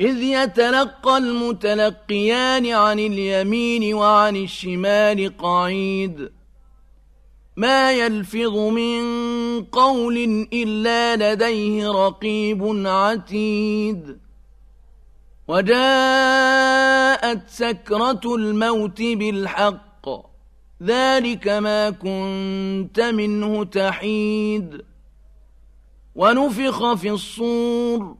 إذ يتلقى المتلقيان عن اليمين وعن الشمال قعيد. ما يلفظ من قول إلا لديه رقيب عتيد. وجاءت سكرة الموت بالحق ذلك ما كنت منه تحيد. ونفخ في الصور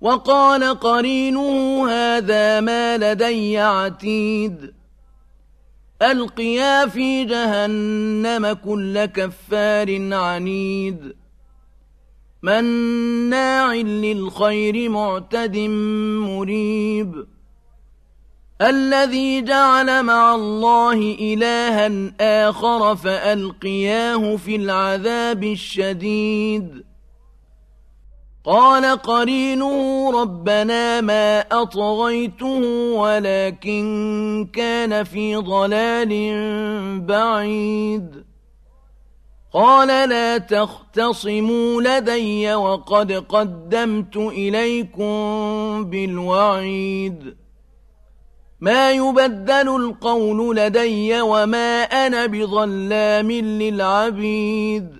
وقال قرينه هذا ما لدي عتيد. ألقيا في جهنم كل كفار عنيد. مناع للخير معتد مريب. الذي جعل مع الله إلها آخر فألقياه في العذاب الشديد. قال قرينه ربنا ما أطغيته ولكن كان في ضلال بعيد. قال لا تختصموا لدي وقد قدمت إليكم بالوعيد. ما يبدل القول لدي وما أنا بظلام للعبيد.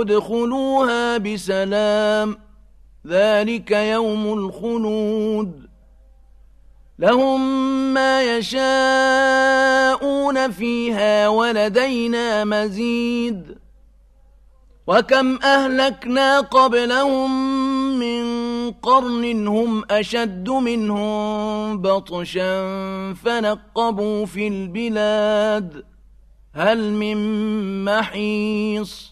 ادخلوها بسلام. ذلك يوم الخلود. لهم ما يشاءون فيها ولدينا مزيد. وكم أهلكنا قبلهم من قرن هم أشد منهم بطشا فنقبوا في البلاد. هل من محيص؟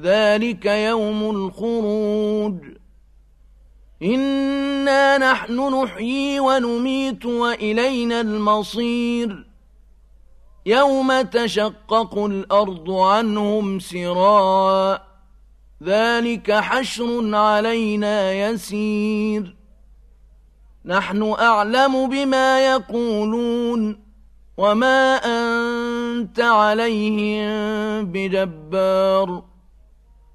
ذلك يوم الخروج. إنا نحن نحيي ونميت وإلينا المصير. يوم تشقق الأرض عنهم سراء. ذلك حشر علينا يسير. نحن أعلم بما يقولون. وما أنت عليهم بجبار.